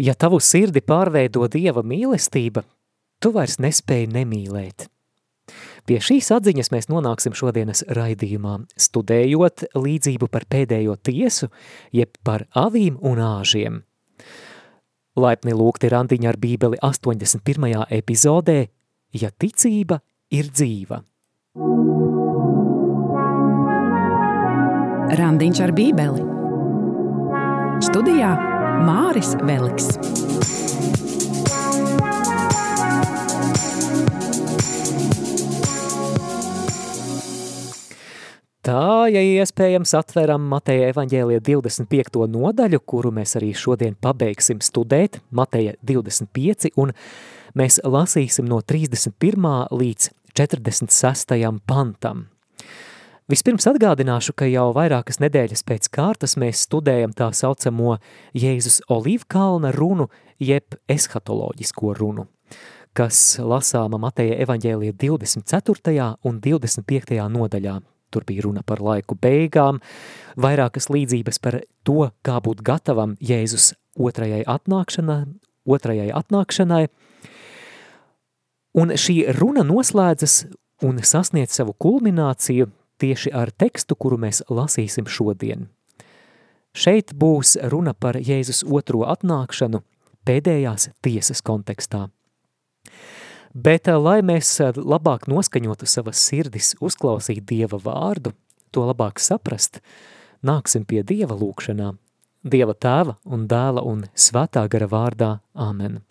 Ja tavu sirdi pārveido Dieva mīlestība, tu vairs nespēji nemīlēt. Pie šīs atziņas mēs nonāksim šodienas raidījumā, studējot līdzību par pēdējo tiesu, jeb par avīm un āžiem. Laipni lūgti randiņa ar bībeli 81. epizodē, ja ticība ir dzīva. Randiņš ar bībeli. Studijā Māris Veliks. Tā, ja iespējams, atveram Mateja evaņģēlija 25. nodaļu, kuru mēs arī šodien pabeigsim studēt, Mateja 25, un mēs lasīsim no 31. līdz 46. pantam. Vispirms atgādināšu, ka jau vairākas nedēļas pēc kārtas mēs studējam tā saucamo Jēzus Olīvkalna runu, jeb eshatoloģisko runu, kas lasāma Mateja evaņģēlija 24. un 25. nodaļā Tur bija runa par laiku beigām, vairākas līdzības par to, kā būt gatavam Jēzus otrajai atnākšanai, otrajai atnākšanai. Un šī runa noslēdzas un sasniedz savu kulmināciju tieši ar tekstu, kuru mēs lasīsim šodien. Šeit būs runa par Jēzus otro atnākšanu pēdējās tiesas kontekstā. Bet, eh, lai mēs eh, labāk noskaņotu savas sirdis, uzklausīt Dieva vārdu, to labāk saprast, nāksim pie Dieva lūkšanā, Dieva tēva un dēla un svētā gara vārdā. Āmen.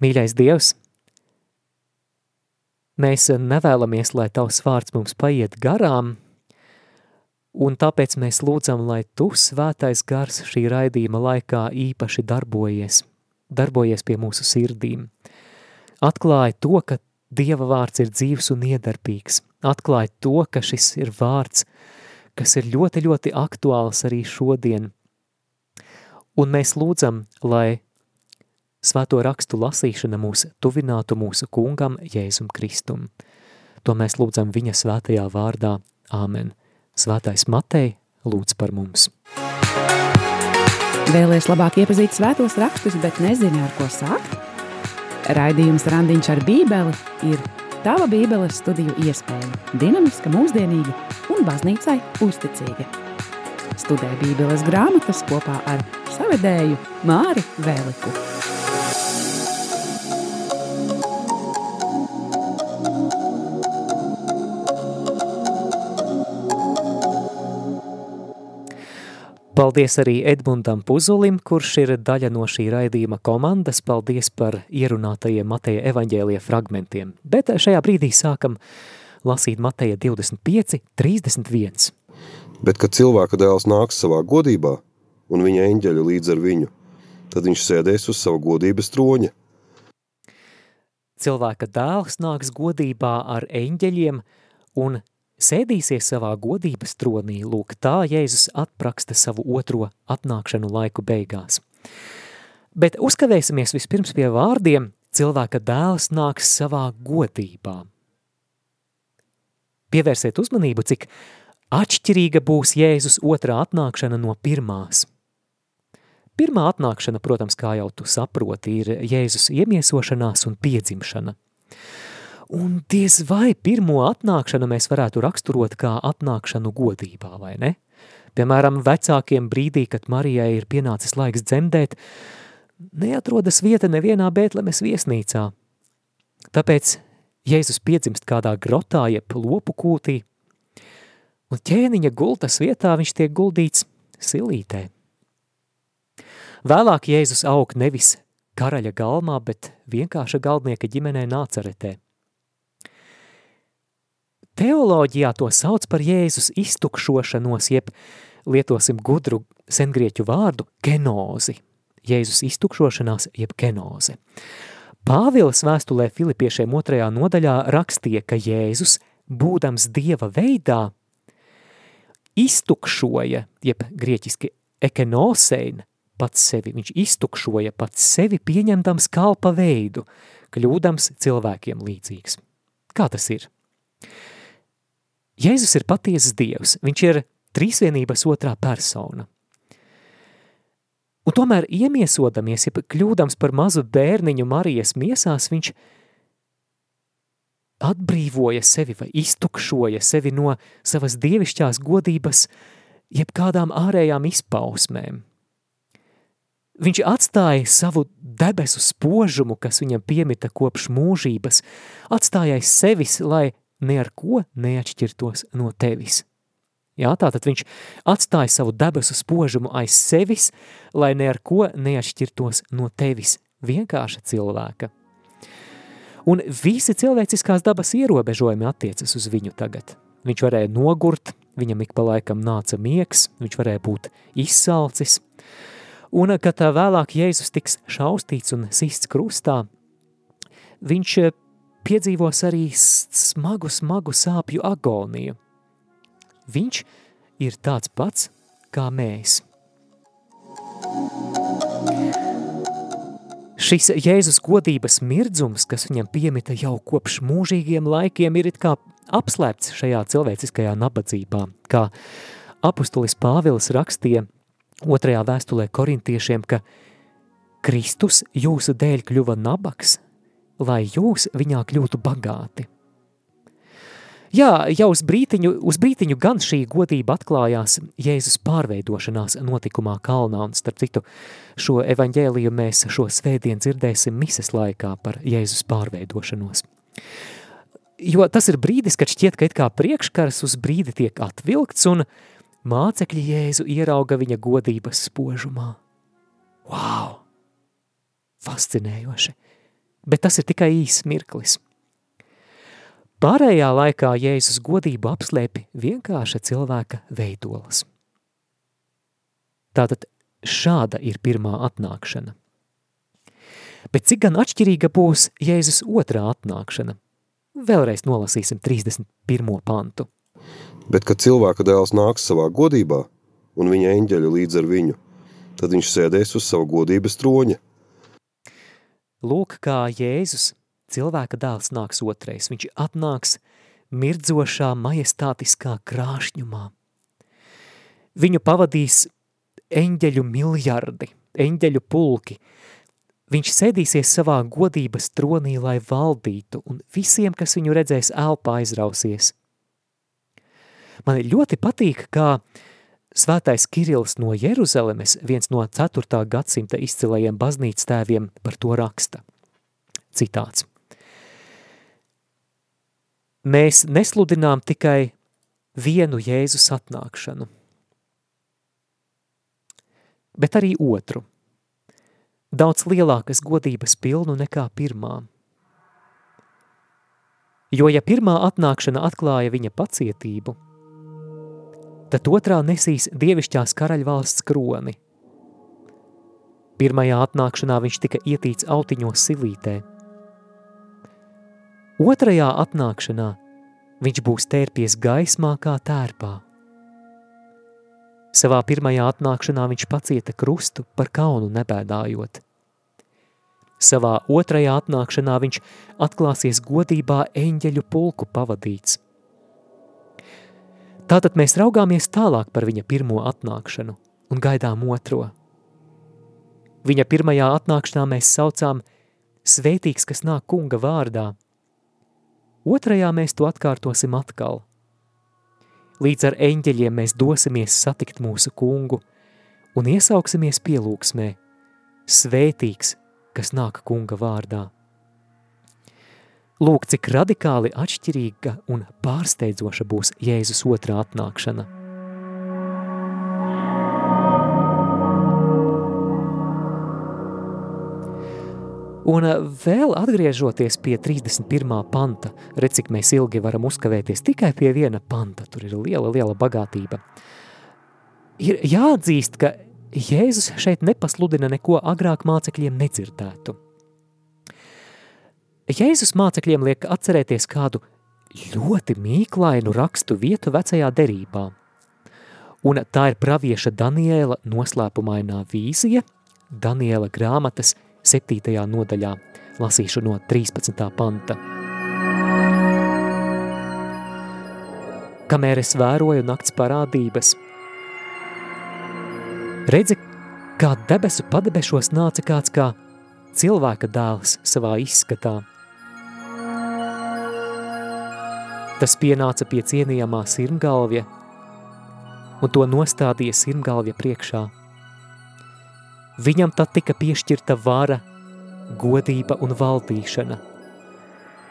Mīļais Dievs, mēs nevēlamies, lai Tavs vārds mums paiet garām, un tāpēc mēs lūdzam, lai Tu, svētais gars, šī raidījuma laikā īpaši darbojies – darbojies pie mūsu sirdīm. Atklāja to, ka Dieva vārds ir dzīvs un iedarbīgs. Atklāja to, ka šis ir vārds, kas ir ļoti, ļoti aktuāls arī šodien. Un mēs lūdzam, lai svēto rakstu lasīšana mūs tuvinātu mūsu kungam Jēzum Kristum. To mēs lūdzam viņa svētajā vārdā. Āmen. Svētais Matei lūdz par mums. Vēlēs labāk iepazīt svētos rakstus, bet nezini, ar ko sākt? Raidījums Randiņš ar bībeli ir tava bībeles studiju iespēja. Dinamiska, mūsdienīga un baznīcai uzticīga. Studē bībeles grāmatas kopā ar savedēju Māri Vēliku. Paldies arī Edmundam Puzulim, kurš ir daļa no šī raidījuma komandas. Paldies par ierunātajiem Mateja evaņģēlija fragmentiem. Bet šajā brīdī sākam lasīt Mateja 25, 31. Bet, kad cilvēka dēls nāks savā godībā un viņa eņģeļi līdz ar viņu, tad viņš sēdēs uz savu godības troņa. Cilvēka dēls nāks godībā ar eņģeļiem un sēdīsies savā godības tronī, lūk tā Jēzus atpraksta savu otro atnākšanu laiku beigās. Bet uzkavēsimies vispirms pie vārdiem cilvēka dēls nāks savā godībā. Pievērsiet uzmanību, cik atšķirīga būs Jēzus otrā atnākšana no pirmās. Pirmā atnākšana, protams, kā jau tu saproti, ir Jēzus iemiesošanās un piedzimšana – Un diez vai pirmo atnākšanu mēs varētu raksturot kā atnākšanu godībā, vai ne? Piemēram, vecākiem brīdī, kad Marijai ir pienācis laiks dzemdēt, neatrodas vieta nevienā Bētlemes viesnīcā. Tāpēc Jēzus piedzimst kādā grotā, jeb lopu kūtī, un ķēniņa gultas vietā viņš tiek guldīts silītē. Vēlāk Jēzus aug nevis karaļa galmā, bet vienkārša galdnieka ģimenē nācaretē. Teoloģijā to sauc par Jēzus iztukšošanos, jeb lietosim gudru sengrieķu vārdu genozi. Jēzus iztukšošanās jeb genoze. Pāvils vēstulē Filipiešiem otrajā nodaļā rakstīja, ka Jēzus, būdams Dieva veidā, iztukšoja, jeb grieķiski ekenosein, pats sevi, viņš iztukšoja pats sevi pieņemdams kalpa veidu, kļūdams cilvēkiem līdzīgs. Kā tas ir? Jēzus ir patiesas Dievs, viņš ir trīsvienības otrā persona. Un tomēr iemiesodamies, ja kļūdams par mazu bērniņu Marijas miesās, viņš atbrīvoja sevi vai iztukšoja sevi no savas dievišķās godības jebkādām ārējām izpausmēm. Viņš atstāja savu debesu spožumu, kas viņam piemita kopš mūžības, atstāja sevis, lai ne ar ko neatšķirtos no tevis. Jā, tātad viņš atstāja savu debesu spožumu aiz sevis, lai ne ar ko neatšķirtos no tevis, vienkārša cilvēka. Un visi cilvēciskās dabas ierobežojumi attiecas uz viņu tagad. Viņš varēja nogurt, viņam ik pa laikam nāca miegs, viņš varēja būt izsalcis. Un, kad vēlāk Jēzus tiks šaustīts un sists krustā, viņš piedzīvos arī smagu, smagu sāpju agoniju. Viņš ir tāds pats kā mēs. Šis Jēzus godības mirdzums, kas viņam piemita jau kopš mūžīgiem laikiem, ir kā apslēpts šajā cilvēciskajā nabadzībā, kā apustulis Pāvils rakstīja otrajā vēstulē korintiešiem, ka Kristus jūsu dēļ kļuva nabaks, lai jūs viņā kļūtu bagāti. Jā, jau uz brītiņu, uz brītiņu gan šī godība atklājās Jēzus pārveidošanās notikumā kalnā, un starp citu šo evaņģēliju mēs šo svētdien dzirdēsim mises laikā par Jēzus pārveidošanos. Jo tas ir brīdis, kad šķiet, ka it kā priekškars uz brīdi tiek atvilkts, un mācekļi Jēzu ierauga viņa godības spožumā. Wow! Fascinējoši! Bet tas ir tikai īsts mirklis – Pārējā laikā Jēzus godību apslēpi vienkārša cilvēka veidolas. Tātad šāda ir pirmā atnākšana. Bet cik gan atšķirīga būs Jēzus otrā atnākšana? Vēlreiz nolasīsim 31. pantu. Bet, kad cilvēka dēls nāks savā godībā, un viņa eņģeļi līdz ar viņu, tad viņš sēdēs uz savu godības troņa. Lūk, kā Jēzus cilvēka dēls nāks otrais, viņš atnāks mirdzošā, majestātiskā krāšņumā. Viņu pavadīs eņģeļu miljardi, eņģeļu pulki. Viņš sēdīsies savā godības tronī, lai valdītu, un visiem, kas viņu redzēs, elpā aizrausies. Man ļoti patīk, kā svētais Kirils no Jeruzalemes, viens no 4. gadsimta izcilajiem baznīcas tēviem, par to raksta. Citāts. Mēs nesludinām tikai vienu Jēzus atnākšanu, bet arī otru, daudz lielākas godības pilnu nekā pirmā. Jo, ja pirmā atnākšana atklāja viņa pacietību, tad otrā nesīs dievišķās karaļvalsts kroni. Pirmajā atnākšanā viņš tika ietīts autiņos silītē – Otrajā atnākšanā viņš būs tērpies gaismā kā tērpā. Savā pirmajā atnākšanā viņš pacieta krustu par kaunu nebēdājot. Savā otrajā atnākšanā viņš atklāsies godībā eņģeļu pulku pavadīts. Tātad mēs raugāmies tālāk par viņa pirmo atnākšanu un gaidām otro. Viņa pirmajā atnākšanā mēs saucām svētīgs, kas nāk kunga vārdā – Otrajā mēs to atkārtosim atkal. Līdz ar eņģeļiem mēs dosimies satikt mūsu kungu un iesauksimies pielūgsmē, svētīgs, kas nāk kunga vārdā. Lūk, cik radikāli atšķirīga un pārsteidzoša būs Jēzus otrā atnākšana – Un eh, vēl atgriežoties pie 31. panta, redz, cik mēs ilgi varam uzkavēties tikai pie viena panta, tur ir liela, liela bagātība. Ir jāatzīst, ka Jēzus šeit nepasludina neko agrāk mācekļiem nedzirdētu. Jēzus mācekļiem liek atcerēties kādu ļoti mīklainu rakstu vietu vecajā derībā. Un tā ir pravieša Daniela noslēpumainā vīzija, Daniela grāmatas 7. nodaļā. Lasīšu no 13. panta. Kamēr es vēroju nakts parādības, redzi, kā debesu padebešos nāca kāds kā cilvēka dēls savā izskatā. Tas pienāca pie cienījamā sirmgalvja un to nostādīja sirmgalvja priekšā. Viņam tad tika piešķirta vara, godība un valdīšana.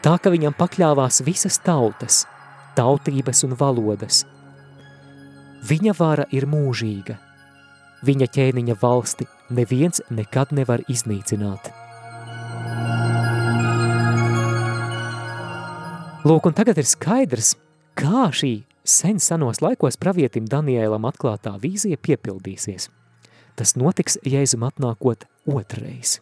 Tā, ka viņam pakļāvās visas tautas, tautības un valodas. Viņa vara ir mūžīga. Viņa ķēniņa valsti neviens nekad nevar iznīcināt. Lūk, un tagad ir skaidrs, kā šī sen senos laikos pravietim Daniēlam atklātā vīzija piepildīsies. Tas notiks Jēzum atnākot otrais.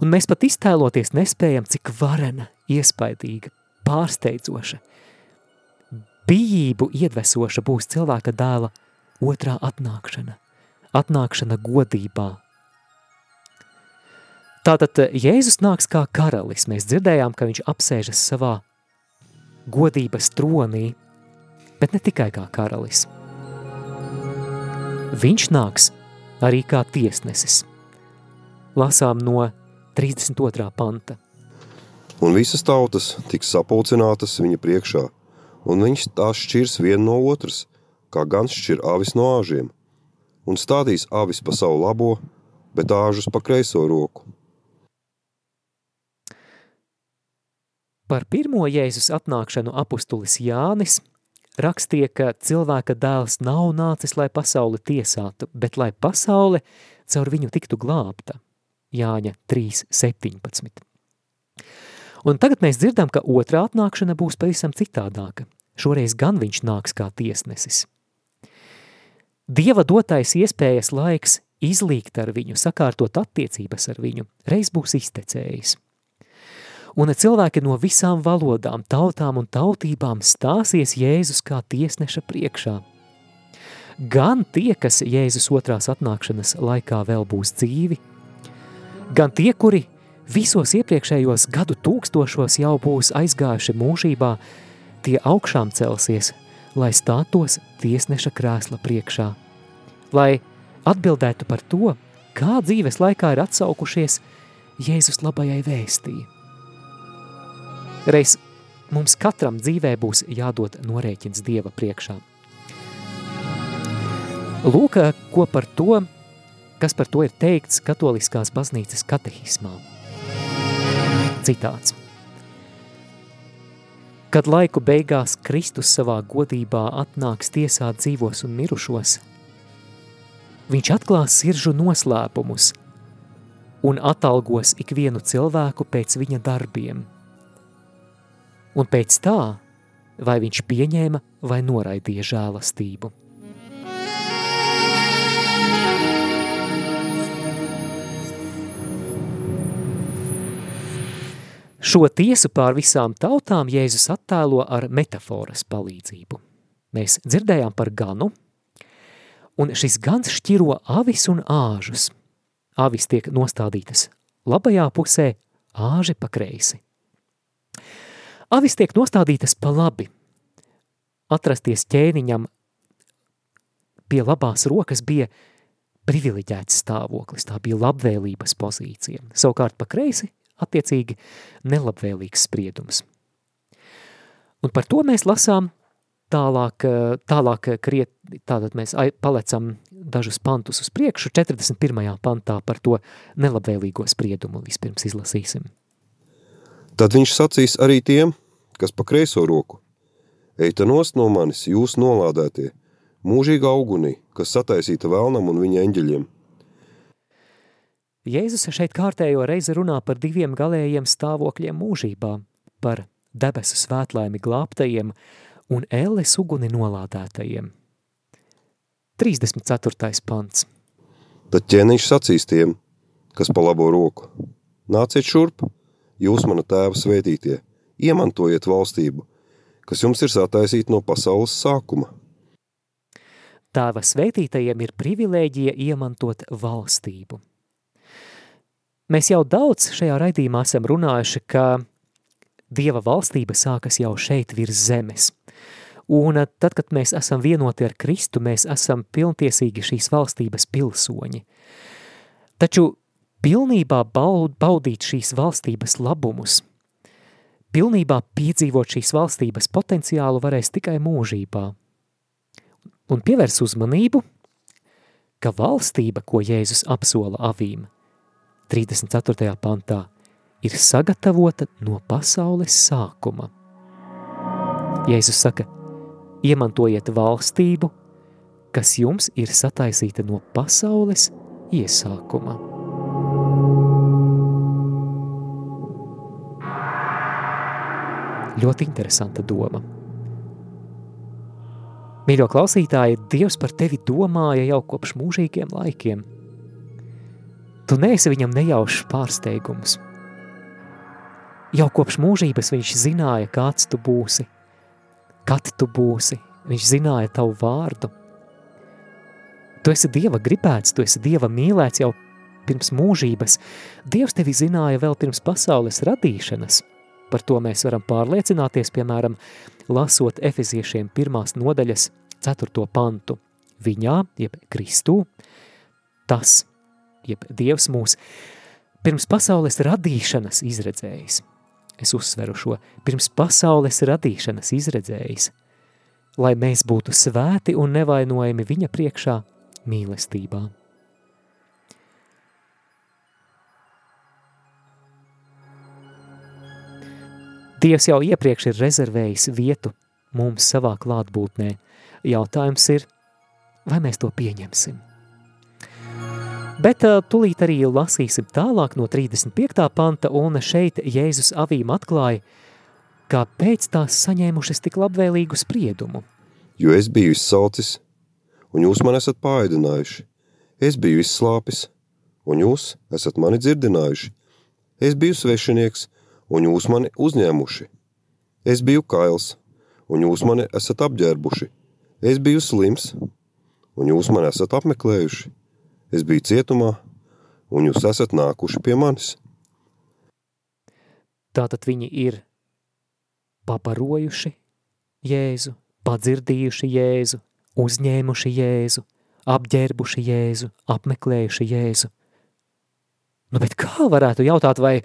Un mēs pat iztēloties nespējam, cik varena, iespaidīga, pārsteidzoša, bijību iedvesoša būs cilvēka dēla otrā atnākšana, atnākšana godībā. Tātad Jēzus nāks kā karalis. Mēs dzirdējām, ka viņš apsēžas savā godības tronī, bet ne tikai kā karalis. Viņš nāks arī kā tiesnesis. Lasām no 32. panta. Un visas tautas tiks sapulcinātas viņa priekšā, un viņš tās šķirs vienu no otras, kā gans šķir avis no āžiem, un stādīs avis pa savu labo, bet āžus pa kreiso roku. Par pirmo Jēzus atnākšanu apustulis Jānis rakstīja, ka cilvēka dēls nav nācis, lai pasauli tiesātu, bet lai pasaule caur viņu tiktu glābta. Jāņa 3.17. Un tagad mēs dzirdam, ka otrā atnākšana būs pavisam citādāka. Šoreiz gan viņš nāks kā tiesnesis. Dieva dotais iespējas laiks izlīgt ar viņu, sakārtot attiecības ar viņu, reiz būs iztecējis – un cilvēki no visām valodām, tautām un tautībām stāsies Jēzus kā tiesneša priekšā. Gan tie, kas Jēzus otrās atnākšanas laikā vēl būs dzīvi, gan tie, kuri visos iepriekšējos gadu tūkstošos jau būs aizgājuši mūžībā, tie augšām celsies, lai stātos tiesneša krēsla priekšā, lai atbildētu par to, kā dzīves laikā ir atsaukušies Jēzus labajai vēstīja. Reiz mums katram dzīvē būs jādod norēķins Dieva priekšā. Lūk, ko par to, kas par to ir teikts katoliskās baznīcas katehismā. Citāts. Kad laiku beigās Kristus savā godībā atnāks tiesāt dzīvos un mirušos, viņš atklās siržu noslēpumus un atalgos ikvienu cilvēku pēc viņa darbiem – un pēc tā, vai viņš pieņēma vai noraidīja žēlastību. Šo tiesu pār visām tautām Jēzus attēlo ar metaforas palīdzību. Mēs dzirdējām par ganu, un šis gans šķiro avis un āžus. Avis tiek nostādītas labajā pusē, āži pa kreisi. Avis tiek nostādītas pa labi. Atrasties ķēniņam pie labās rokas bija privileģēts stāvoklis, tā bija labvēlības pozīcija. Savukārt pa kreisi, attiecīgi, nelabvēlīgs spriedums. Un par to mēs lasām tālāk, tālāk kriet, tātad mēs palecam dažus pantus uz priekšu, 41. pantā par to nelabvēlīgo spriedumu vispirms izlasīsim. Tad viņš sacīs arī tiem, kas pa kreiso roku. Eita nost no manis, jūs nolādētie, mūžīga augunī, kas sataisīta vēlnam un viņa eņģeļiem. Jēzus šeit kārtējo reizi runā par diviem galējiem stāvokļiem mūžībā, par debesu svētlaimi glābtajiem un ēles uguni nolādētajiem. 34. pants. Tad ķēniņš sacīs tiem, kas pa labo roku. Nāciet šurp, jūs mana tēva svētītie, iemantojiet valstību, kas jums ir sataisīta no pasaules sākuma. Tēva svētītajiem ir privilēģija iemantot valstību. Mēs jau daudz šajā raidījumā esam runājuši, ka Dieva valstība sākas jau šeit virs zemes. Un tad, kad mēs esam vienoti ar Kristu, mēs esam pilntiesīgi šīs valstības pilsoņi. Taču pilnībā baud, baudīt šīs valstības labumus, pilnībā piedzīvot šīs valstības potenciālu varēs tikai mūžībā. Un pievērs uzmanību, ka valstība, ko Jēzus apsola avīm, 34. pantā, ir sagatavota no pasaules sākuma. Jēzus saka, iemantojiet valstību, kas jums ir sataisīta no pasaules iesākuma. Ļoti interesanta doma. Mīļo klausītāji, Dievs par tevi domāja jau kopš mūžīgiem laikiem. Tu neesi viņam nejaušs pārsteigums. Jau kopš mūžības viņš zināja, kāds tu būsi, kad tu būsi. Viņš zināja tavu vārdu. Tu esi Dieva gribēts, tu esi Dieva mīlēts jau pirms mūžības. Dievs tevi zināja vēl pirms pasaules radīšanas. Par to mēs varam pārliecināties, piemēram, lasot efeziešiem pirmās nodaļas ceturto pantu. Viņā, jeb Kristū, tas, jeb Dievs mūs, pirms pasaules radīšanas izredzējis. Es uzsveru šo, pirms pasaules radīšanas izredzējis, lai mēs būtu svēti un nevainojami viņa priekšā mīlestībā. Dievs jau iepriekš ir rezervējis vietu mums savā klātbūtnē. Jautājums ir, vai mēs to pieņemsim? Bet tulīt arī lasīsim tālāk no 35. panta, un šeit Jēzus avīm atklāja, kāpēc tās saņēmušas tik labvēlīgu spriedumu. Jo es biju izsalcis, un jūs man esat pāēdinājuši. Es biju izslāpis, un jūs esat mani dzirdinājuši. Es biju svešinieks, un jūs mani uzņēmuši. Es biju kails, un jūs mani esat apģērbuši. Es biju slims, un jūs mani esat apmeklējuši. Es biju cietumā, un jūs esat nākuši pie manis. Tātad viņi ir pabarojuši Jēzu, padzirdījuši Jēzu, uzņēmuši Jēzu, apģērbuši Jēzu, apmeklējuši Jēzu. Nu, bet kā varētu jautāt, vai,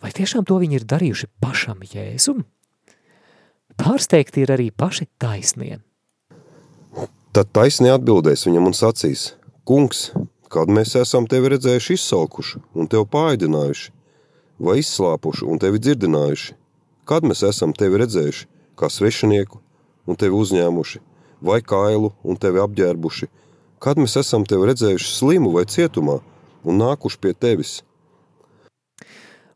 vai tiešām to viņi ir darījuši pašam Jēzum? Pārsteigti ir arī paši taisnie. Tad taisnie atbildēs viņam un sacīs, kungs, kad mēs esam tevi redzējuši izsalkuši un tevi pāidinājuši, vai izslāpuši un tevi dzirdinājuši, kad mēs esam tevi redzējuši kā svešinieku un tevi uzņēmuši, vai kailu un tevi apģērbuši, kad mēs esam tevi redzējuši slimu vai cietumā un nākuši pie tevis.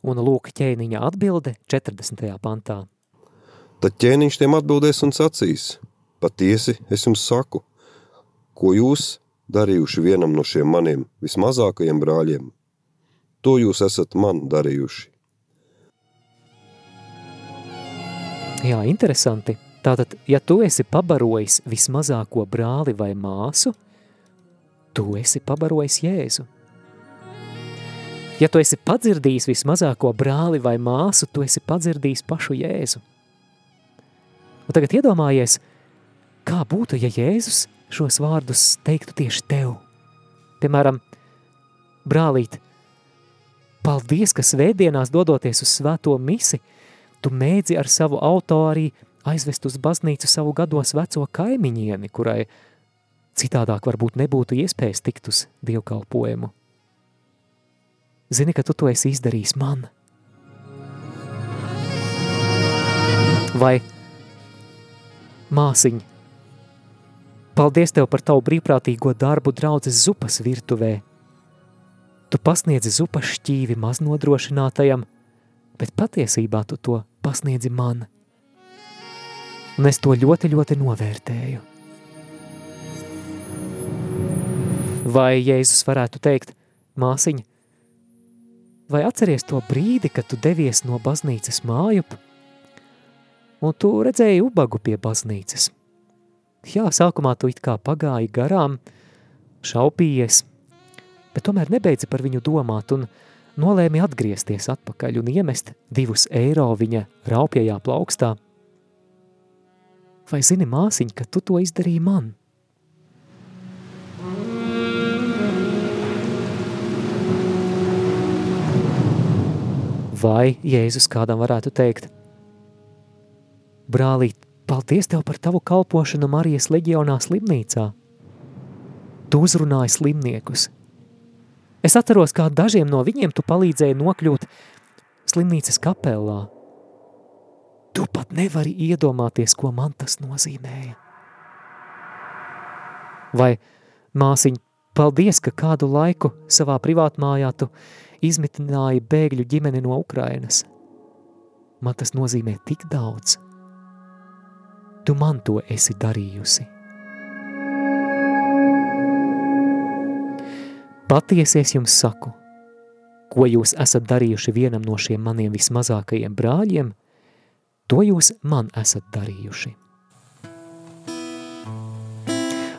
Un lūk ķēniņa atbilde 40. pantā. Tad ķēniņš tiem atbildēs un sacīs, patiesi es jums saku, ko jūs darījuši vienam no šiem maniem vismazākajiem brāļiem, to jūs esat man darījuši. Jā, interesanti. Tātad, ja tu esi pabarojis vismazāko brāli vai māsu, tu esi pabarojis Jēzu. Ja tu esi padzirdījis vismazāko brāli vai māsu, tu esi padzirdījis pašu Jēzu. Un tagad iedomājies, kā būtu, ja Jēzus šos vārdus teiktu tieši tev. Piemēram, brālīt, paldies, ka svētdienās dodoties uz svēto misi, tu mēdzi ar savu auto arī aizvest uz baznīcu savu gados veco kaimiņieni, kurai citādāk varbūt nebūtu iespējas tikt uz dievkalpojumu. Zini, ka tu to esi izdarījis man. Vai māsiņ, paldies tev par tavu brīvprātīgo darbu draudzes zupas virtuvē. Tu pasniedzi zupas šķīvi maznodrošinātajam, bet patiesībā tu to pasniedzi man un es to ļoti, ļoti novērtēju. Vai Jēzus varētu teikt, māsiņa, vai atceries to brīdi, kad tu devies no baznīcas mājup, un tu redzēji ubagu pie baznīcas? Jā, sākumā tu it kā pagāji garām, šaupījies, bet tomēr nebeidzi par viņu domāt un nolēmi atgriezties atpakaļ un iemest divus eiro viņa raupjajā plaukstā – Vai zini, māsiņ, ka tu to izdarīji man? Vai Jēzus kādam varētu teikt, brālīt, paldies tev par tavu kalpošanu Marijas leģionā slimnīcā. Tu uzrunāji slimniekus. Es atceros, kā dažiem no viņiem tu palīdzēji nokļūt slimnīcas kapelā. Tu pat nevari iedomāties, ko man tas nozīmēja. Vai, māsiņ, paldies, ka kādu laiku savā privātmājā tu izmitināja bēgļu ģimeni no Ukrainas. Man tas nozīmē tik daudz. Tu man to esi darījusi. Patiesi es jums saku, ko jūs esat darījuši vienam no šiem maniem vismazākajiem brāļiem, to jūs man esat darījuši.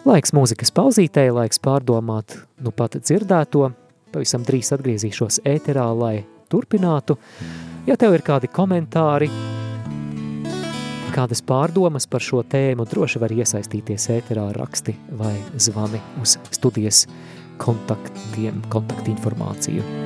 Laiks mūzikas pauzītē, laiks pārdomāt nu pat dzirdēto, pavisam drīz atgriezīšos ēterā, lai turpinātu. Ja tev ir kādi komentāri, kādas pārdomas par šo tēmu, droši var iesaistīties ēterā raksti vai zvani uz studijas kontaktiem, kontaktinformāciju.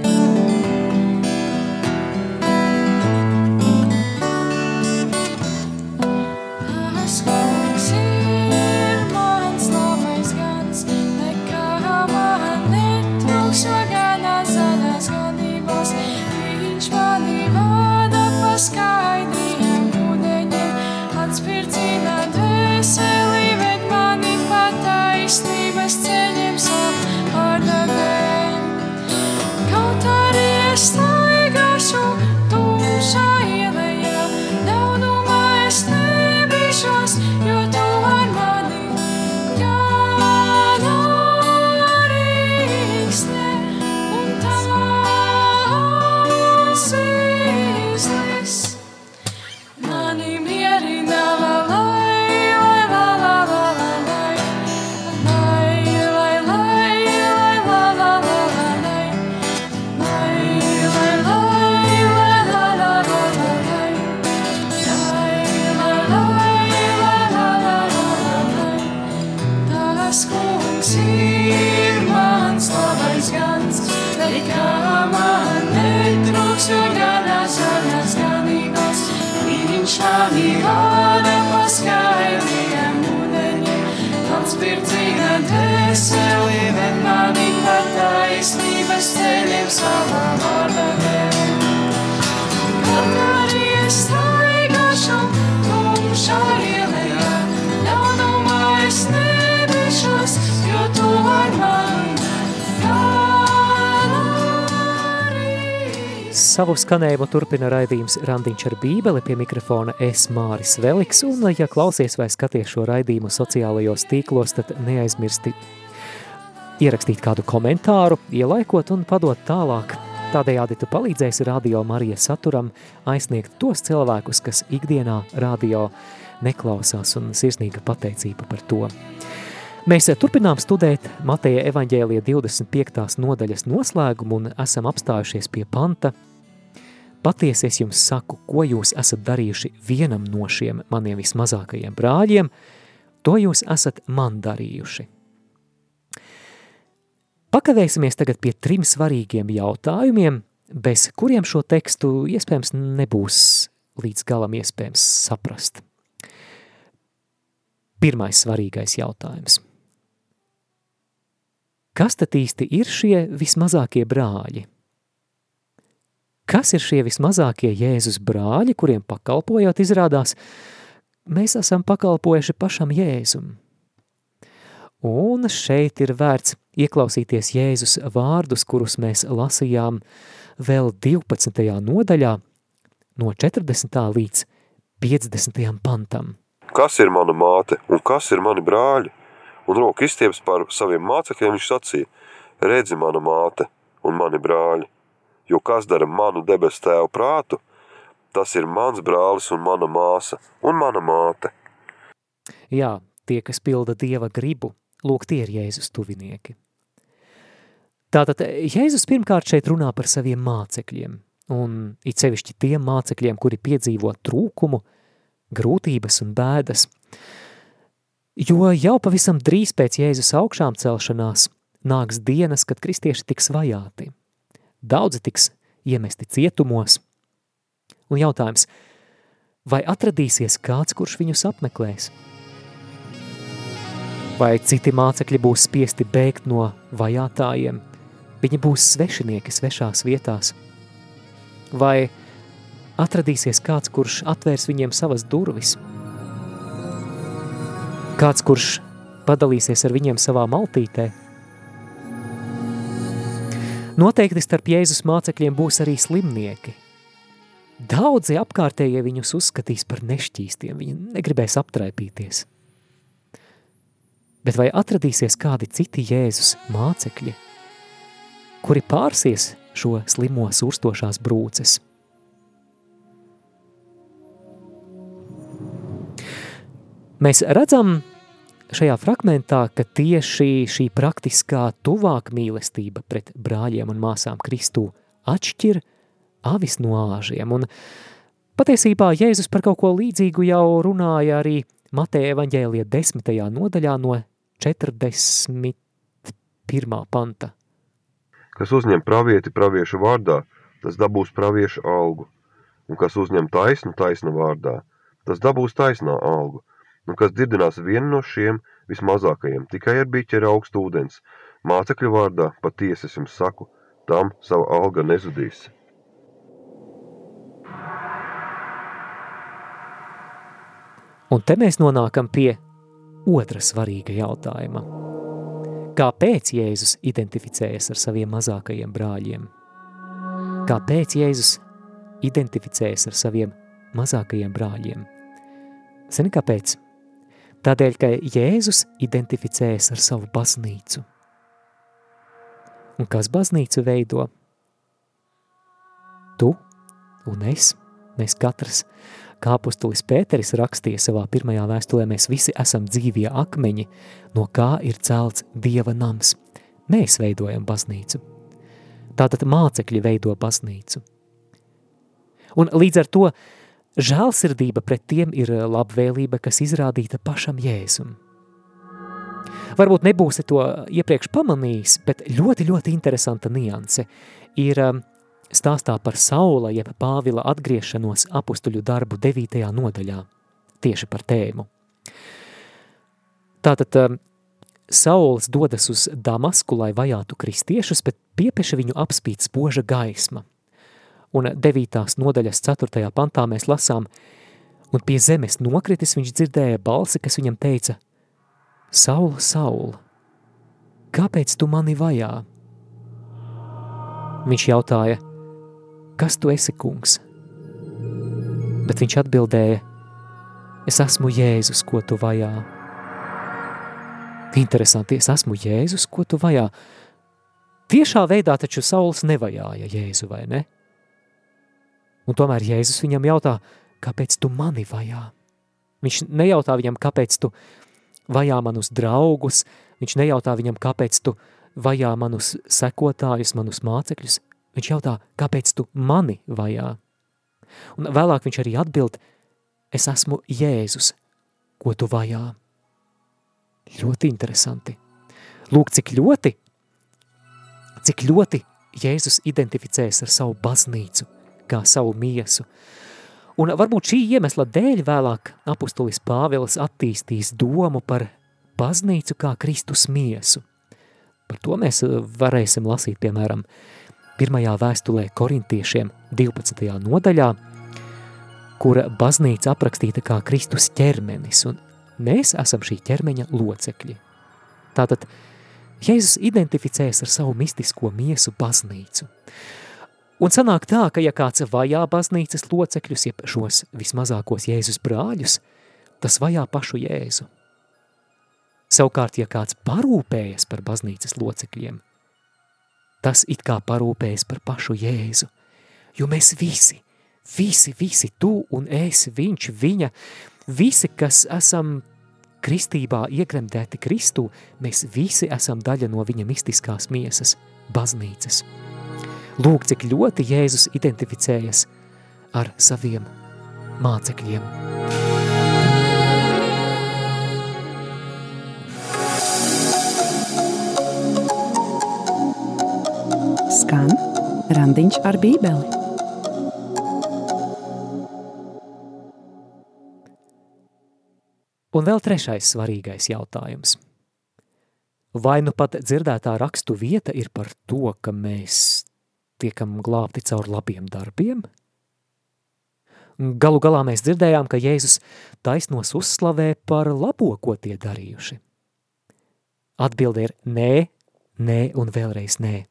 Savu skanējumu turpina raidījums Randiņš ar bībeli pie mikrofona es Māris Veliks, un ja klausies vai skaties šo raidījumu sociālajos tīklos, tad neaizmirsti ierakstīt kādu komentāru, ielaikot un padot tālāk. Tādējādi tu palīdzēsi Radio Marija saturam aizsniegt tos cilvēkus, kas ikdienā radio neklausās un sirsnīga pateicība par to. Mēs turpinām studēt Mateja evaņģēlija 25. nodaļas noslēgumu un esam apstājušies pie panta – Patiesi es jums saku, ko jūs esat darījuši vienam no šiem maniem vismazākajiem brāļiem, to jūs esat man darījuši. Pakavēsimies tagad pie trim svarīgiem jautājumiem, bez kuriem šo tekstu iespējams nebūs līdz galam iespējams saprast. Pirmais svarīgais jautājums. Kas tad īsti ir šie vismazākie brāļi? Kas ir šie vismazākie Jēzus brāļi, kuriem pakalpojot izrādās, mēs esam pakalpojuši pašam Jēzum? Un šeit ir vērts ieklausīties Jēzus vārdus, kurus mēs lasījām vēl 12. nodaļā no 40. līdz 50. pantam. Kas ir mana māte un kas ir mani brāļi? Un roku izstieps par saviem mācekļiem viņš sacīja, redzi mana māte un mani brāļi jo kas dara manu debesu tēvu prātu, tas ir mans brālis un mana māsa un mana māte. Jā, tie, kas pilda Dieva gribu, lūk, tie ir Jēzus tuvinieki. Tātad Jēzus pirmkārt šeit runā par saviem mācekļiem, un it sevišķi tiem mācekļiem, kuri piedzīvo trūkumu, grūtības un bēdas. Jo jau pavisam drīz pēc Jēzus augšām celšanās nāks dienas, kad kristieši tiks vajāti. Daudzi tiks iemesti cietumos. Un jautājums, vai atradīsies kāds, kurš viņus apmeklēs? Vai citi mācekļi būs spiesti bēgt no vajātājiem? Viņi būs svešinieki svešās vietās. Vai atradīsies kāds, kurš atvērs viņiem savas durvis? Kāds, kurš padalīsies ar viņiem savā maltītē? Noteikti starp Jēzus mācekļiem būs arī slimnieki. Daudzi apkārtējie viņus uzskatīs par nešķīstiem, viņi negribēs aptraipīties. Bet vai atradīsies kādi citi Jēzus mācekļi, kuri pārsies šo slimo surstošās brūces? Mēs redzam šajā fragmentā, ka tieši šī praktiskā tuvāk mīlestība pret brāļiem un māsām Kristū atšķir avis no āžiem. Un patiesībā Jēzus par kaut ko līdzīgu jau runāja arī Mateja evaņģēlija desmitajā nodaļā no 41. panta. Kas uzņem pravieti praviešu vārdā, tas dabūs praviešu algu, un kas uzņem taisnu taisnu vārdā, tas dabūs taisnā algu, un kas dzirdinās vienu no šiem vismazākajiem tikai ar biķeri augstu ūdens, mācekļu vārdā patiesi es jums saku, tam sava alga nezudīs. Un te mēs nonākam pie otra svarīga jautājuma. Kāpēc Jēzus identificējas ar saviem mazākajiem brāļiem? Kāpēc Jēzus identificējas ar saviem mazākajiem brāļiem? Zini, kāpēc? Tādēļ, ka Jēzus identificējas ar savu baznīcu. Un kas baznīcu veido? Tu un es, mēs katrs, kā apustulis Pēteris rakstīja savā pirmajā vēstulē, mēs visi esam dzīvie akmeņi, no kā ir celts Dieva nams. Mēs veidojam baznīcu. Tātad mācekļi veido baznīcu. Un līdz ar to Žēlsirdība pret tiem ir labvēlība, kas izrādīta pašam Jēzum. Varbūt nebūsi to iepriekš pamanījis, bet ļoti, ļoti interesanta nianse ir eh, stāstā par Saula jeb Pāvila atgriešanos apustuļu darbu 9. nodaļā, tieši par tēmu. Tātad eh, Sauls dodas uz Damasku, lai vajātu kristiešus, bet piepeša viņu apspīt spoža gaisma – un 9. nodaļas 4. pantā mēs lasām, un pie zemes nokritis viņš dzirdēja balsi, kas viņam teica, Saula, Saula, kāpēc tu mani vajā? Viņš jautāja, kas tu esi, kungs? Bet viņš atbildēja, es esmu Jēzus, ko tu vajā. Interesanti, es esmu Jēzus, ko tu vajā. Tiešā veidā taču Sauls nevajāja Jēzu, vai ne? Un tomēr Jēzus viņam jautā, kāpēc tu mani vajā? Viņš nejautā viņam, kāpēc tu vajā manus draugus, viņš nejautā viņam, kāpēc tu vajā manus sekotājus, manus mācekļus, viņš jautā, kāpēc tu mani vajā? Un vēlāk viņš arī atbild, es esmu Jēzus, ko tu vajā? Ļoti interesanti. Lūk, cik ļoti, cik ļoti Jēzus identificējas ar savu baznīcu – kā savu miesu. Un varbūt šī iemesla dēļ vēlāk apustulis Pāvils attīstīs domu par baznīcu kā Kristus miesu. Par to mēs eh, varēsim lasīt, piemēram, pirmajā vēstulē korintiešiem 12. nodaļā, kura baznīca aprakstīta kā Kristus ķermenis, un mēs esam šī ķermeņa locekļi. Tātad Jēzus identificējas ar savu mistisko miesu baznīcu. Un sanāk tā, ka ja kāds vajā baznīcas locekļus, jeb šos vismazākos Jēzus brāļus, tas vajā pašu Jēzu. Savukārt, ja kāds parūpējas par baznīcas locekļiem, tas it kā parūpējas par pašu Jēzu, jo mēs visi, visi, visi, tu un es, viņš, viņa, visi, kas esam kristībā iegremdēti Kristū, mēs visi esam daļa no viņa mistiskās miesas, baznīcas. Lūk, cik ļoti Jēzus identificējas ar saviem mācekļiem. Skan Randiņš ar bībeli. Un vēl trešais svarīgais jautājums. Vai nu pat dzirdētā rakstu vieta ir par to, ka mēs tiekam glābti caur labiem darbiem? Galu galā mēs dzirdējām, ka Jēzus taisnos uzslavē par labo, ko tie darījuši. Atbilde ir nē, nē un vēlreiz nē.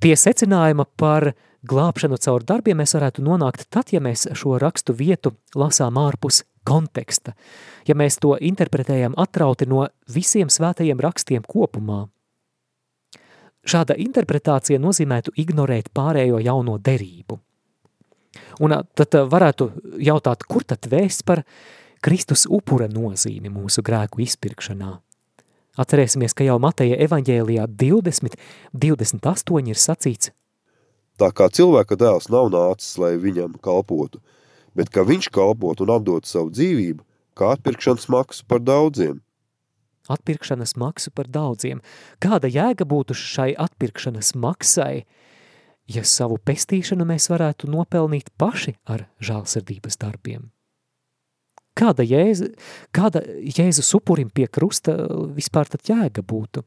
Pie secinājuma par glābšanu caur darbiem mēs varētu nonākt tad, ja mēs šo rakstu vietu lasām ārpus konteksta, ja mēs to interpretējam atrauti no visiem svētajiem rakstiem kopumā. Šāda interpretācija nozīmētu ignorēt pārējo jauno derību. Un tad varētu jautāt, kur tad vēsts par Kristus upura nozīmi mūsu grēku izpirkšanā? Atcerēsimies, ka jau Mateja evaņģēlijā 20, 28 ir sacīts. Tā kā cilvēka dēls nav nācis, lai viņam kalpotu, bet ka viņš kalpot un atdot savu dzīvību, kā atpirkšanas maksu par daudziem. Atpirkšanas maksu par daudziem. Kāda jēga būtu šai atpirkšanas maksai, ja savu pestīšanu mēs varētu nopelnīt paši ar žālsirdības darbiem? Kāda, jēza, kāda Jēzus upurim pie krusta vispār tad jēga būtu?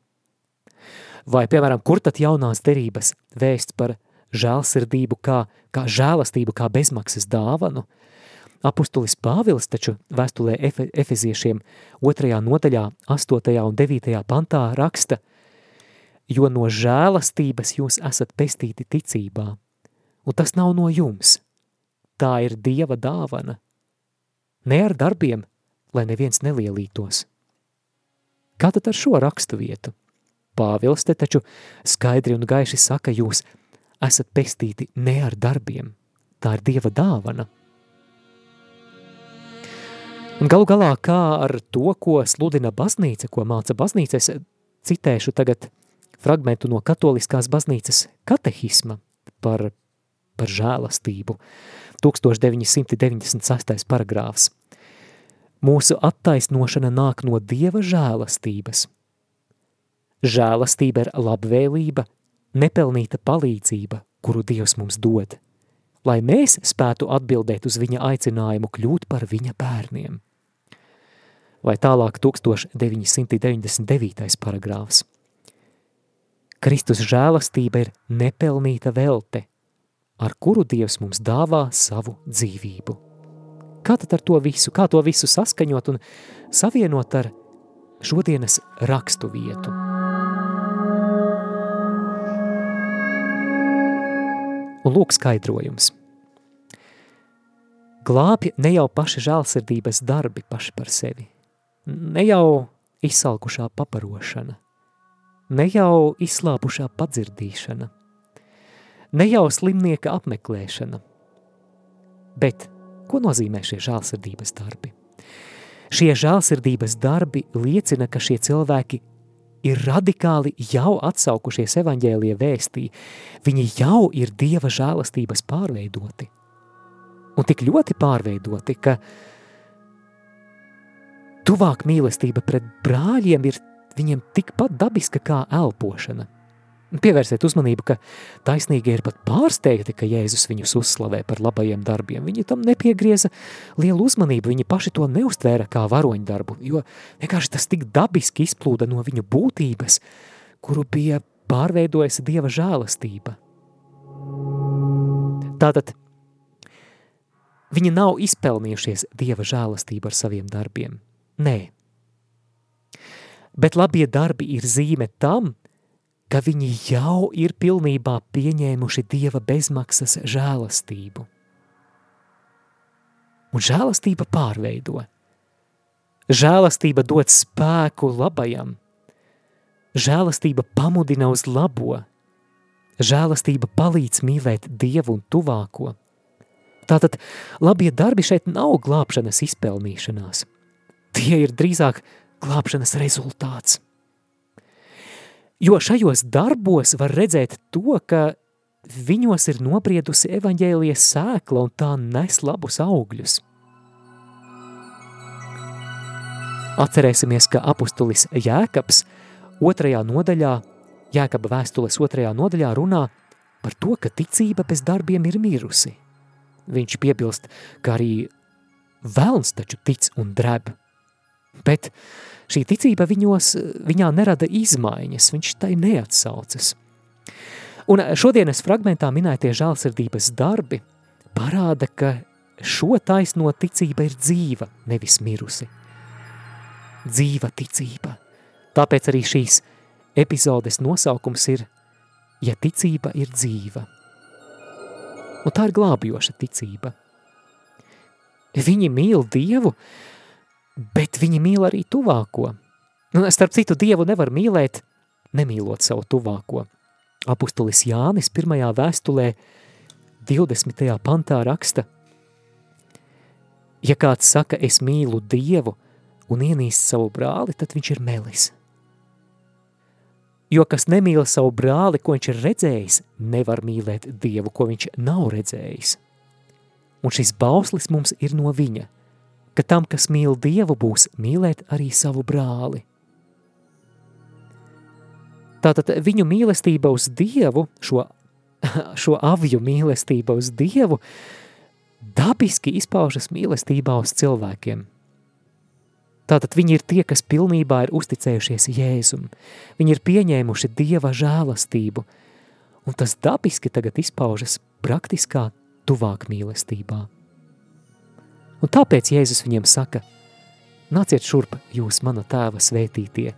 Vai, piemēram, kur tad jaunās derības vēsts par žēlsirdību kā, kā žēlastību, kā bezmaksas dāvanu? Apustulis Pāvils taču vēstulē Efe, Efeziešiem 2. nodaļā, 8. un 9. pantā raksta, jo no žēlastības jūs esat pestīti ticībā, un tas nav no jums, tā ir Dieva dāvana – ne ar darbiem, lai neviens nelielītos. Kā tad ar šo rakstu vietu? Pāvils te taču skaidri un gaiši saka, jūs esat pestīti ne ar darbiem, tā ir Dieva dāvana. Un galu galā, kā ar to, ko sludina baznīca, ko māca baznīca, es citēšu tagad fragmentu no katoliskās baznīcas katehisma par, par žēlastību. 1996. paragrāfs. Mūsu attaisnošana nāk no Dieva žēlastības. Žēlastība ir labvēlība, nepelnīta palīdzība, kuru Dievs mums dod, lai mēs spētu atbildēt uz viņa aicinājumu kļūt par viņa bērniem. Vai tālāk 1999. paragrāfs. Kristus žēlastība ir nepelnīta velte, ar kuru Dievs mums dāvā savu dzīvību. Kā tad ar to visu, kā to visu saskaņot un savienot ar šodienas rakstu vietu? Un lūk skaidrojums. Glābja ne jau paši žālsirdības darbi paši par sevi, ne jau izsalkušā paparošana, ne jau izslāpušā padzirdīšana – ne jau slimnieka apmeklēšana. Bet ko nozīmē šie žālsirdības darbi? Šie žālsirdības darbi liecina, ka šie cilvēki ir radikāli jau atsaukušies evaņģēlie vēstī. Viņi jau ir Dieva žālastības pārveidoti. Un tik ļoti pārveidoti, ka tuvāk mīlestība pret brāļiem ir viņiem tikpat dabiska kā elpošana – Pievērsiet uzmanību, ka taisnīgi ir pat pārsteigti, ka Jēzus viņus uzslavē par labajiem darbiem. Viņi tam nepiegrieza lielu uzmanību, viņi paši to neuztvēra kā varoņdarbu, jo vienkārši tas tik dabiski izplūda no viņu būtības, kuru bija pārveidojusi Dieva žēlastība. Tātad viņi nav izpelnījušies Dieva žēlastību ar saviem darbiem. Nē. Bet labie darbi ir zīme tam, ka viņi jau ir pilnībā pieņēmuši Dieva bezmaksas žēlastību. Un žēlastība pārveido. Žēlastība dod spēku labajam. Žēlastība pamudina uz labo. Žēlastība palīdz mīlēt Dievu un tuvāko. Tātad labie darbi šeit nav glābšanas izpelnīšanās. Tie ir drīzāk glābšanas rezultāts. Jo šajos darbos var redzēt to, ka viņos ir nobriedusi evaņģēlijas sēkla un tā nes labus augļus. Atcerēsimies, ka apustulis Jēkabs otrajā nodaļā Jēkaba vēstules otrajā nodaļā runā par to, ka ticība bez darbiem ir mirusi. Viņš piebilst, ka arī velns taču tic un dreb. Bet šī ticība viņos, viņā nerada izmaiņas, viņš tai neatsaucas. Un šodienas fragmentā minētie žālsirdības darbi parāda, ka šo taisno ticība ir dzīva, nevis mirusi. Dzīva ticība. Tāpēc arī šīs epizodes nosaukums ir Ja ticība ir dzīva. Un tā ir glābjoša ticība. Viņi mīl Dievu, bet viņi mīl arī tuvāko. Un, starp citu, Dievu nevar mīlēt, nemīlot savu tuvāko. Apustulis Jānis pirmajā vēstulē 20. pantā raksta, Ja kāds saka, es mīlu Dievu un ienīst savu brāli, tad viņš ir melis. Jo kas nemīl savu brāli, ko viņš ir redzējis, nevar mīlēt Dievu, ko viņš nav redzējis. Un šis bauslis mums ir no viņa, ka tam, kas mīl Dievu, būs mīlēt arī savu brāli. Tātad viņu mīlestība uz Dievu, šo, šo avju mīlestība uz Dievu, dabiski izpaužas mīlestībā uz cilvēkiem – Tātad viņi ir tie, kas pilnībā ir uzticējušies Jēzum. Viņi ir pieņēmuši Dieva žēlastību, un tas dabiski tagad izpaužas praktiskā tuvāk mīlestībā. Un tāpēc Jēzus viņiem saka, nāciet šurp jūs mana tēva svētītie,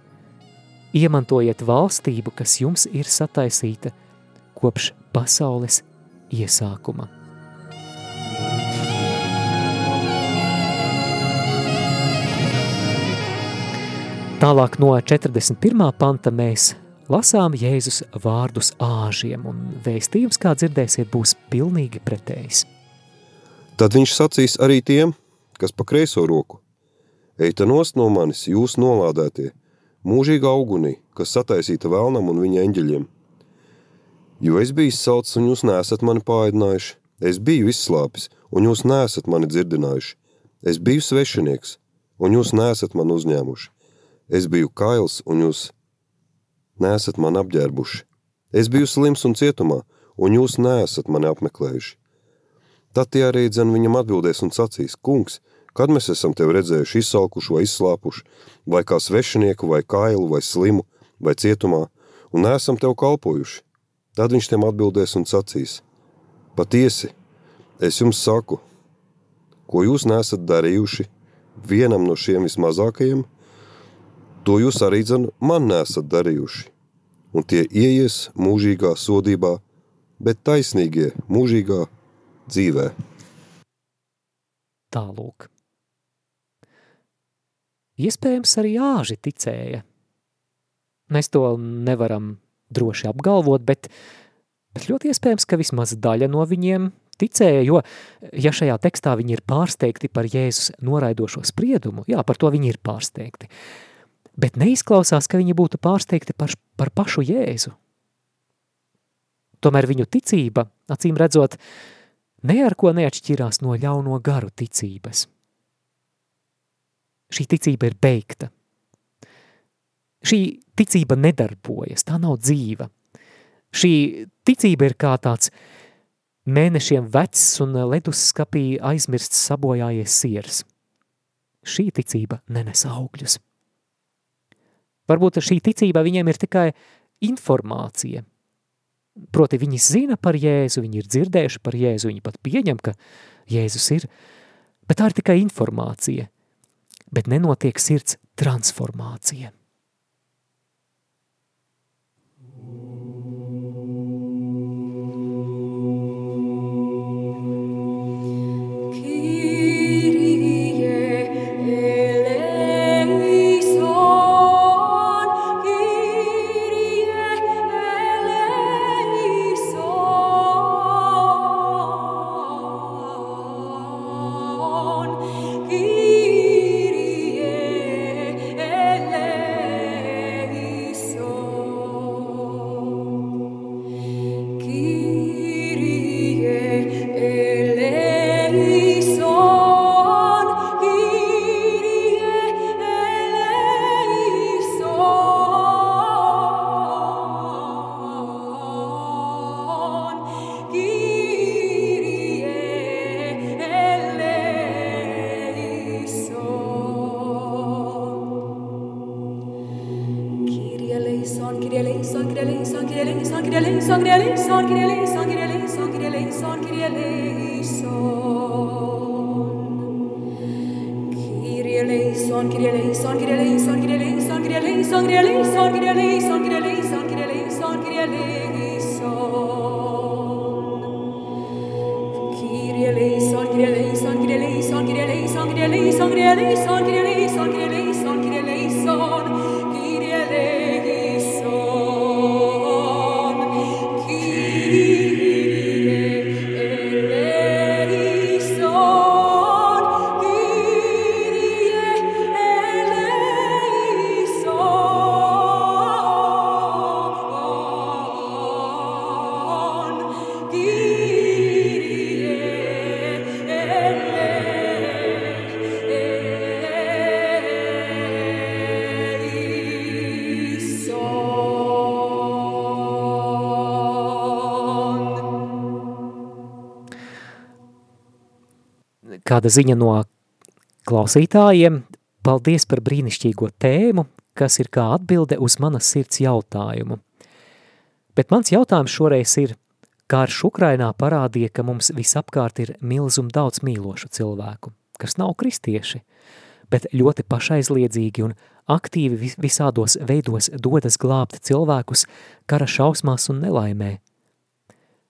iemantojiet valstību, kas jums ir sataisīta kopš pasaules iesākuma. Tālāk no 41. panta mēs lasām Jēzus vārdus āžiem, un vēstījums, kā dzirdēsiet, būs pilnīgi pretējs. Tad viņš sacīs arī tiem, kas pa kreiso roku. Eita nost no manis, jūs nolādētie, mūžīga augunī, kas sataisīta vēlnam un viņa eņģeļiem. Jo es biju saucis, un jūs nesat mani pāēdinājuši, es biju izslāpis, un jūs nesat mani dzirdinājuši, es biju svešinieks, un jūs nesat mani uzņēmuši Es biju kails, un jūs nesat mani apģērbuši. Es biju slims un cietumā, un jūs nesat mani apmeklējuši. Tad tie arī dzen viņam atbildēs un sacīs, kungs, kad mēs esam tevi redzējuši izsalkuši vai izslāpuši, vai kā svešinieku, vai kailu, vai slimu, vai cietumā, un neesam tev kalpojuši. Tad viņš tiem atbildēs un sacīs, patiesi, es jums saku, ko jūs nesat darījuši vienam no šiem vismazākajiem – To jūs arī dzen man nesat darījuši, un tie ieies mūžīgā sodībā, bet taisnīgie mūžīgā dzīvē. Tālūk. Iespējams, arī āži ticēja. Mēs to nevaram droši apgalvot, bet, bet ļoti iespējams, ka vismaz daļa no viņiem ticēja, jo, ja šajā tekstā viņi ir pārsteigti par Jēzus noraidošo spriedumu, jā, par to viņi ir pārsteigti, bet neizklausās, ka viņi būtu pārsteigti par, par pašu Jēzu. Tomēr viņu ticība, acīm redzot, ne ar ko neatšķirās no ļauno garu ticības. Šī ticība ir beigta. Šī ticība nedarbojas, tā nav dzīva. Šī ticība ir kā tāds mēnešiem vecs un leduskapī aizmirsts sabojājies siers. Šī ticība nenes augļus. Varbūt šī ticība viņiem ir tikai informācija. Proti viņi zina par Jēzu, viņi ir dzirdējuši par Jēzu, viņi pat pieņem, ka Jēzus ir, bet tā ir tikai informācija, bet nenotiek sirds transformācija. Kāda ziņa no klausītājiem? Paldies par brīnišķīgo tēmu, kas ir kā atbilde uz manas sirds jautājumu. Bet mans jautājums šoreiz ir, karš Ukrainā parādīja, ka mums visapkārt ir milzum daudz mīlošu cilvēku, kas nav kristieši, bet ļoti pašaizliedzīgi un aktīvi vis- visādos veidos dodas glābt cilvēkus kara šausmās un nelaimē.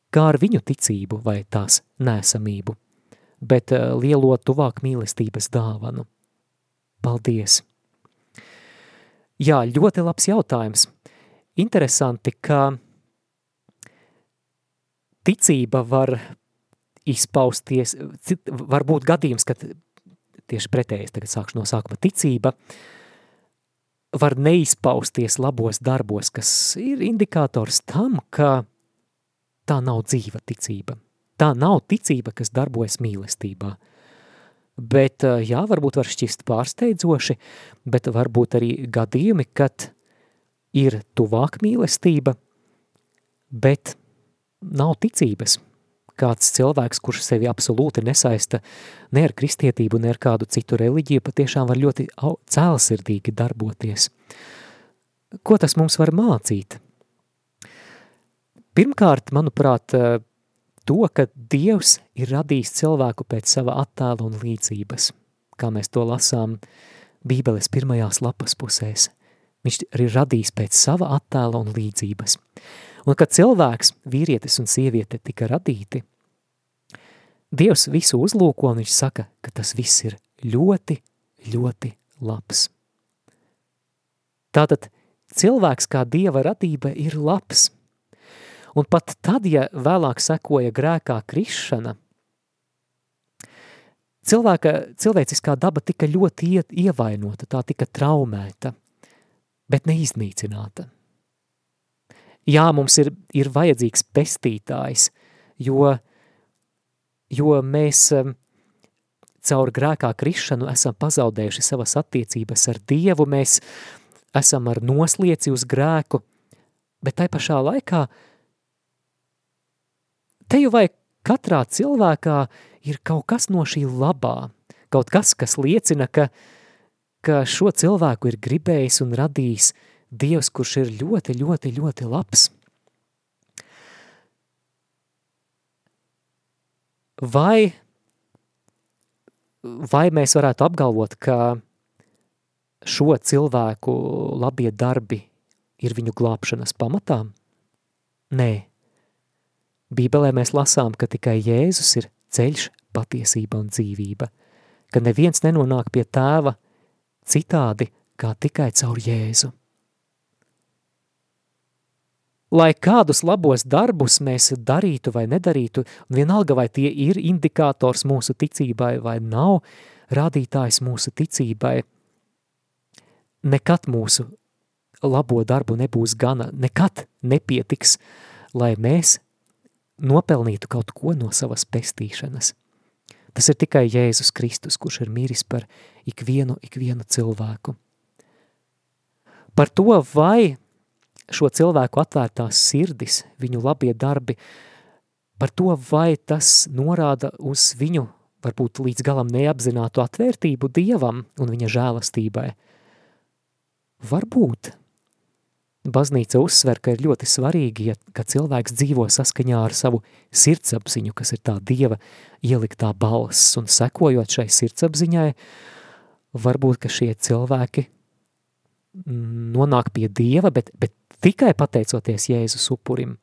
Kā ar viņu ticību vai tās nēsamību, bet eh, lielo tuvāk mīlestības dāvanu. Paldies! Jā, ļoti labs jautājums. Interesanti, ka ticība var izpausties, var būt gadījums, kad tieši pretējais, tagad sākšu no sākuma, ticība var neizpausties labos darbos, kas ir indikators tam, ka tā nav dzīva ticība. Tā nav ticība, kas darbojas mīlestībā. Bet, eh, jā, varbūt var šķist pārsteidzoši, bet varbūt arī gadījumi, kad ir tuvāk mīlestība, bet nav ticības. Kāds cilvēks, kurš sevi absolūti nesaista ne ar kristietību, ne ar kādu citu reliģiju, patiešām var ļoti cēlsirdīgi darboties. Ko tas mums var mācīt? Pirmkārt, manuprāt, eh, to, ka Dievs ir radījis cilvēku pēc sava attēla un līdzības, kā mēs to lasām Bībeles pirmajās lapas pusēs. Viņš ir radījis pēc sava attēla un līdzības. Un kad cilvēks, vīrietis un sieviete tika radīti, Dievs visu uzlūko un viņš saka, ka tas viss ir ļoti, ļoti labs. Tātad cilvēks kā Dieva radība ir labs. Un pat tad, ja vēlāk sekoja grēkā krišana, cilvēka, cilvēciskā daba tika ļoti ie, ievainota, tā tika traumēta, bet neiznīcināta. Jā, mums ir, ir vajadzīgs pestītājs, jo, jo mēs um, caur grēkā krišanu esam pazaudējuši savas attiecības ar Dievu, mēs esam ar noslieci uz grēku, bet tai pašā laikā te jau vai katrā cilvēkā ir kaut kas no šī labā, kaut kas, kas liecina, ka, ka šo cilvēku ir gribējis un radījis Dievs, kurš ir ļoti, ļoti, ļoti labs. Vai, vai mēs varētu apgalvot, ka šo cilvēku labie darbi ir viņu glābšanas pamatā? Nē. Bībelē mēs lasām, ka tikai Jēzus ir ceļš, patiesība un dzīvība, ka neviens nenonāk pie tēva citādi kā tikai caur Jēzu. Lai kādus labos darbus mēs darītu vai nedarītu, un vienalga vai tie ir indikators mūsu ticībai vai nav rādītājs mūsu ticībai, nekad mūsu labo darbu nebūs gana, nekad nepietiks, lai mēs nopelnītu kaut ko no savas pestīšanas. Tas ir tikai Jēzus Kristus, kurš ir miris par ikvienu, ikvienu cilvēku. Par to, vai šo cilvēku atvērtās sirdis, viņu labie darbi, par to, vai tas norāda uz viņu, varbūt līdz galam neapzinātu atvērtību Dievam un viņa žēlastībai. Varbūt. Baznīca uzsver, ka ir ļoti svarīgi, ja, ka cilvēks dzīvo saskaņā ar savu sirdsapziņu, kas ir tā dieva ieliktā balss, un sekojot šai sirdsapziņai, varbūt, ka šie cilvēki nonāk pie dieva, bet, bet tikai pateicoties Jēzus upurim.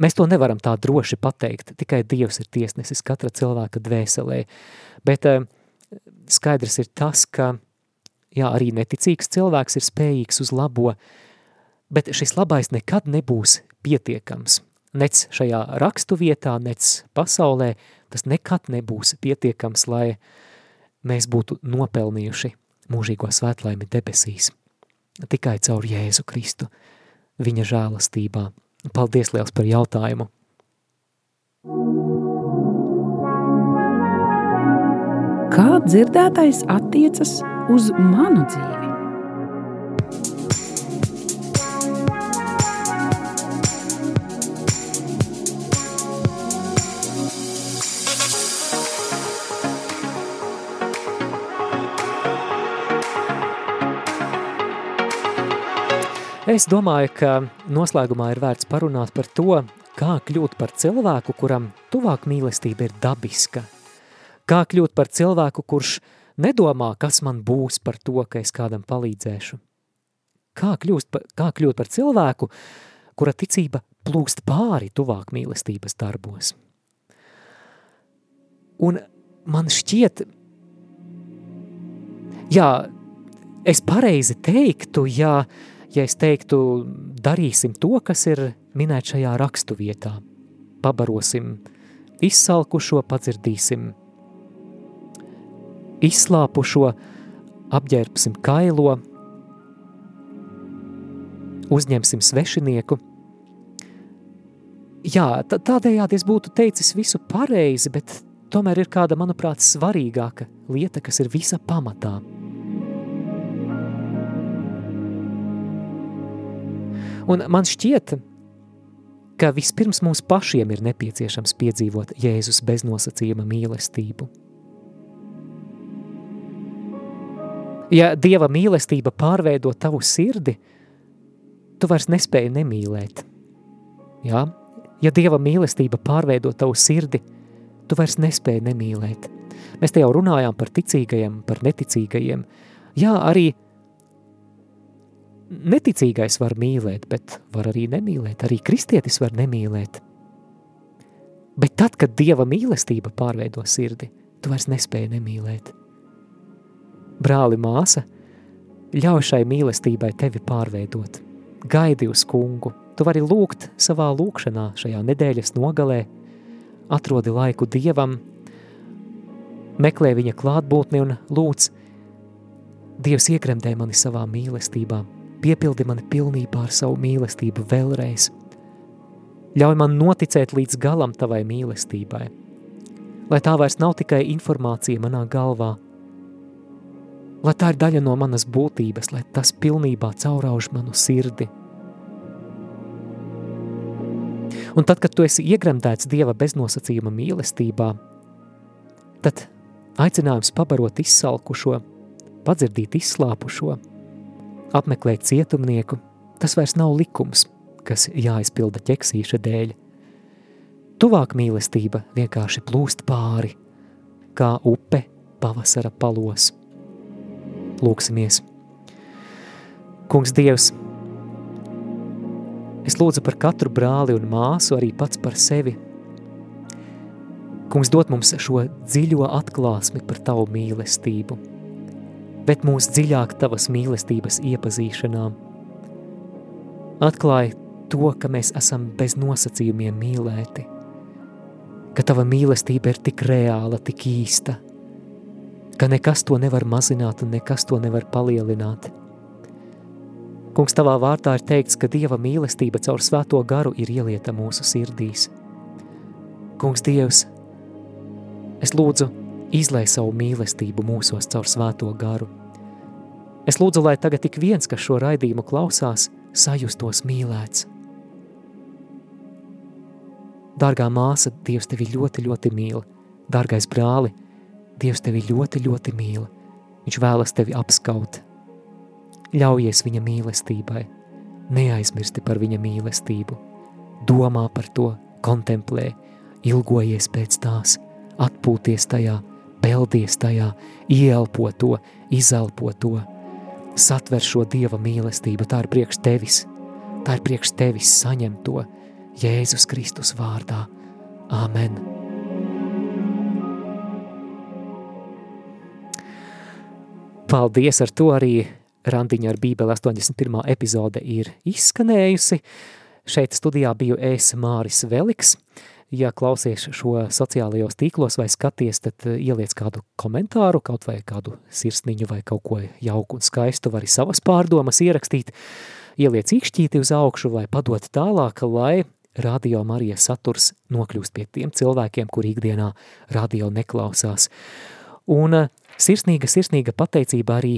Mēs to nevaram tā droši pateikt, tikai Dievs ir tiesnesis katra cilvēka dvēselē, bet uh, skaidrs ir tas, ka jā, arī neticīgs cilvēks ir spējīgs uz labo, bet šis labais nekad nebūs pietiekams. Nec šajā rakstu vietā, nec pasaulē, tas nekad nebūs pietiekams, lai mēs būtu nopelnījuši mūžīgo svētlaimi debesīs. Tikai caur Jēzu Kristu, viņa žēlastībā. Paldies liels par jautājumu! Kā dzirdētais attiecas uz manu dzīvi? Es domāju, ka noslēgumā ir vērts parunāt par to, kā kļūt par cilvēku, kuram tuvāk mīlestība ir dabiska. Kā kļūt par cilvēku, kurš nedomā, kas man būs par to, ka es kādam palīdzēšu. Kā, kļūst, kā kļūt par cilvēku, kura ticība plūst pāri tuvāk mīlestības darbos. Un man šķiet, jā, es pareizi teiktu, ja uh, ja es teiktu, darīsim to, kas ir minēts šajā rakstu vietā. Pabarosim izsalkušo, padzirdīsim izslāpušo, apģērbsim kailo, uzņemsim svešinieku. Jā, tādējādi es būtu teicis visu pareizi, bet tomēr ir kāda, manuprāt, svarīgāka lieta, kas ir visa pamatā – Un man šķiet, ka vispirms mums pašiem ir nepieciešams piedzīvot Jēzus beznosacījuma mīlestību. Ja Dieva mīlestība pārveido tavu sirdi, tu vairs nespēji nemīlēt. Ja? ja Dieva mīlestība pārveido tavu sirdi, tu vairs nespēji nemīlēt. Mēs te jau runājām par ticīgajiem, par neticīgajiem. Jā, arī neticīgais var mīlēt, bet var arī nemīlēt. Arī kristietis var nemīlēt. Bet tad, kad Dieva mīlestība pārveido sirdi, tu vairs nespēji nemīlēt. Brāli, māsa, ļauj šai mīlestībai tevi pārveidot. Gaidi uz kungu. Tu vari lūgt savā lūkšanā šajā nedēļas nogalē, atrodi laiku Dievam, meklē viņa klātbūtni un lūdz, Dievs iekremdē mani savā mīlestībā, piepildi mani pilnībā ar savu mīlestību vēlreiz. Ļauj man noticēt līdz galam tavai mīlestībai, lai tā vairs nav tikai informācija manā galvā, lai tā ir daļa no manas būtības, lai tas pilnībā caurauž manu sirdi. Un tad, kad tu esi iegremdēts Dieva beznosacījuma mīlestībā, tad aicinājums pabarot izsalkušo, padzirdīt izslāpušo – apmeklēt cietumnieku, tas vairs nav likums, kas jāizpilda ķeksīša dēļ. Tuvāk mīlestība vienkārši plūst pāri, kā upe pavasara palos. Lūksimies. Kungs Dievs, es lūdzu par katru brāli un māsu, arī pats par sevi. Kungs dod mums šo dziļo atklāsmi par tavu mīlestību – bet mūs dziļāk tavas mīlestības iepazīšanā. Atklāj to, ka mēs esam bez nosacījumiem mīlēti, ka tava mīlestība ir tik reāla, tik īsta, ka nekas to nevar mazināt un nekas to nevar palielināt. Kungs, tavā vārtā ir teikts, ka Dieva mīlestība caur svēto garu ir ielieta mūsu sirdīs. Kungs, Dievs, es lūdzu, izlai savu mīlestību mūsos caur svēto garu. Es lūdzu, lai tagad tik viens, kas šo raidījumu klausās, sajustos mīlēts. Dārgā māsa, Dievs tevi ļoti, ļoti mīl. Dārgais brāli, Dievs tevi ļoti, ļoti mīl. Viņš vēlas tevi apskaut. Ļaujies viņa mīlestībai. neaizmirsti par viņa mīlestību. Domā par to, kontemplē, ilgojies pēc tās, atpūties tajā, peldies tajā, ieelpo to, izelpo to. Satver šo Dieva mīlestību, tā ir priekš tevis, tā ir priekš tevis saņem to Jēzus Kristus vārdā. Āmen! Paldies ar to arī Randiņa ar Bībeli 81. epizode ir izskanējusi. Šeit studijā biju es Māris Veliks. Ja klausies šo sociālajos tīklos vai skaties, tad eh, ieliec kādu komentāru, kaut vai kādu sirsniņu vai kaut ko jauku un skaistu, vari savas pārdomas ierakstīt, ieliec īkšķīti uz augšu vai padot tālāk, lai radio Marija saturs nokļūst pie tiem cilvēkiem, kur ikdienā radio neklausās. Un eh, sirsnīga, sirsnīga pateicība arī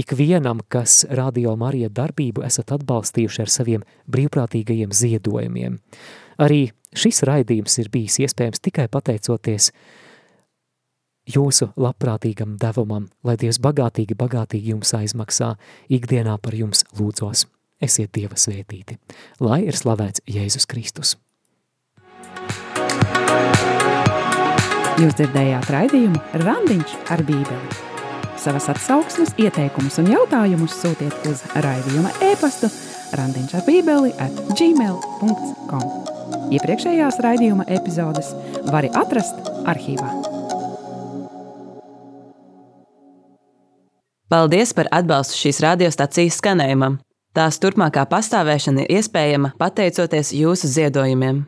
ikvienam, kas Radio Marija darbību esat atbalstījuši ar saviem brīvprātīgajiem ziedojumiem. Arī šis raidījums ir bijis iespējams tikai pateicoties jūsu labprātīgam devumam, lai Dievs bagātīgi, bagātīgi jums aizmaksā, ikdienā par jums lūdzos. Esiet Dieva svētīti, lai ir slavēts Jēzus Kristus. Jūs dzirdējāt raidījumu Randiņš ar bībeli. Savas atsauksmes, ieteikumus un jautājumus sūtiet uz raidījuma e-pastu randiņš ar bībeli at gmail.com. Iepriekšējās raidījuma epizodes var atrast arhīvā. Paldies par atbalstu šīs radiostacijas skanējumam. Tās turpmākā pastāvēšana ir iespējama pateicoties jūsu ziedojumiem.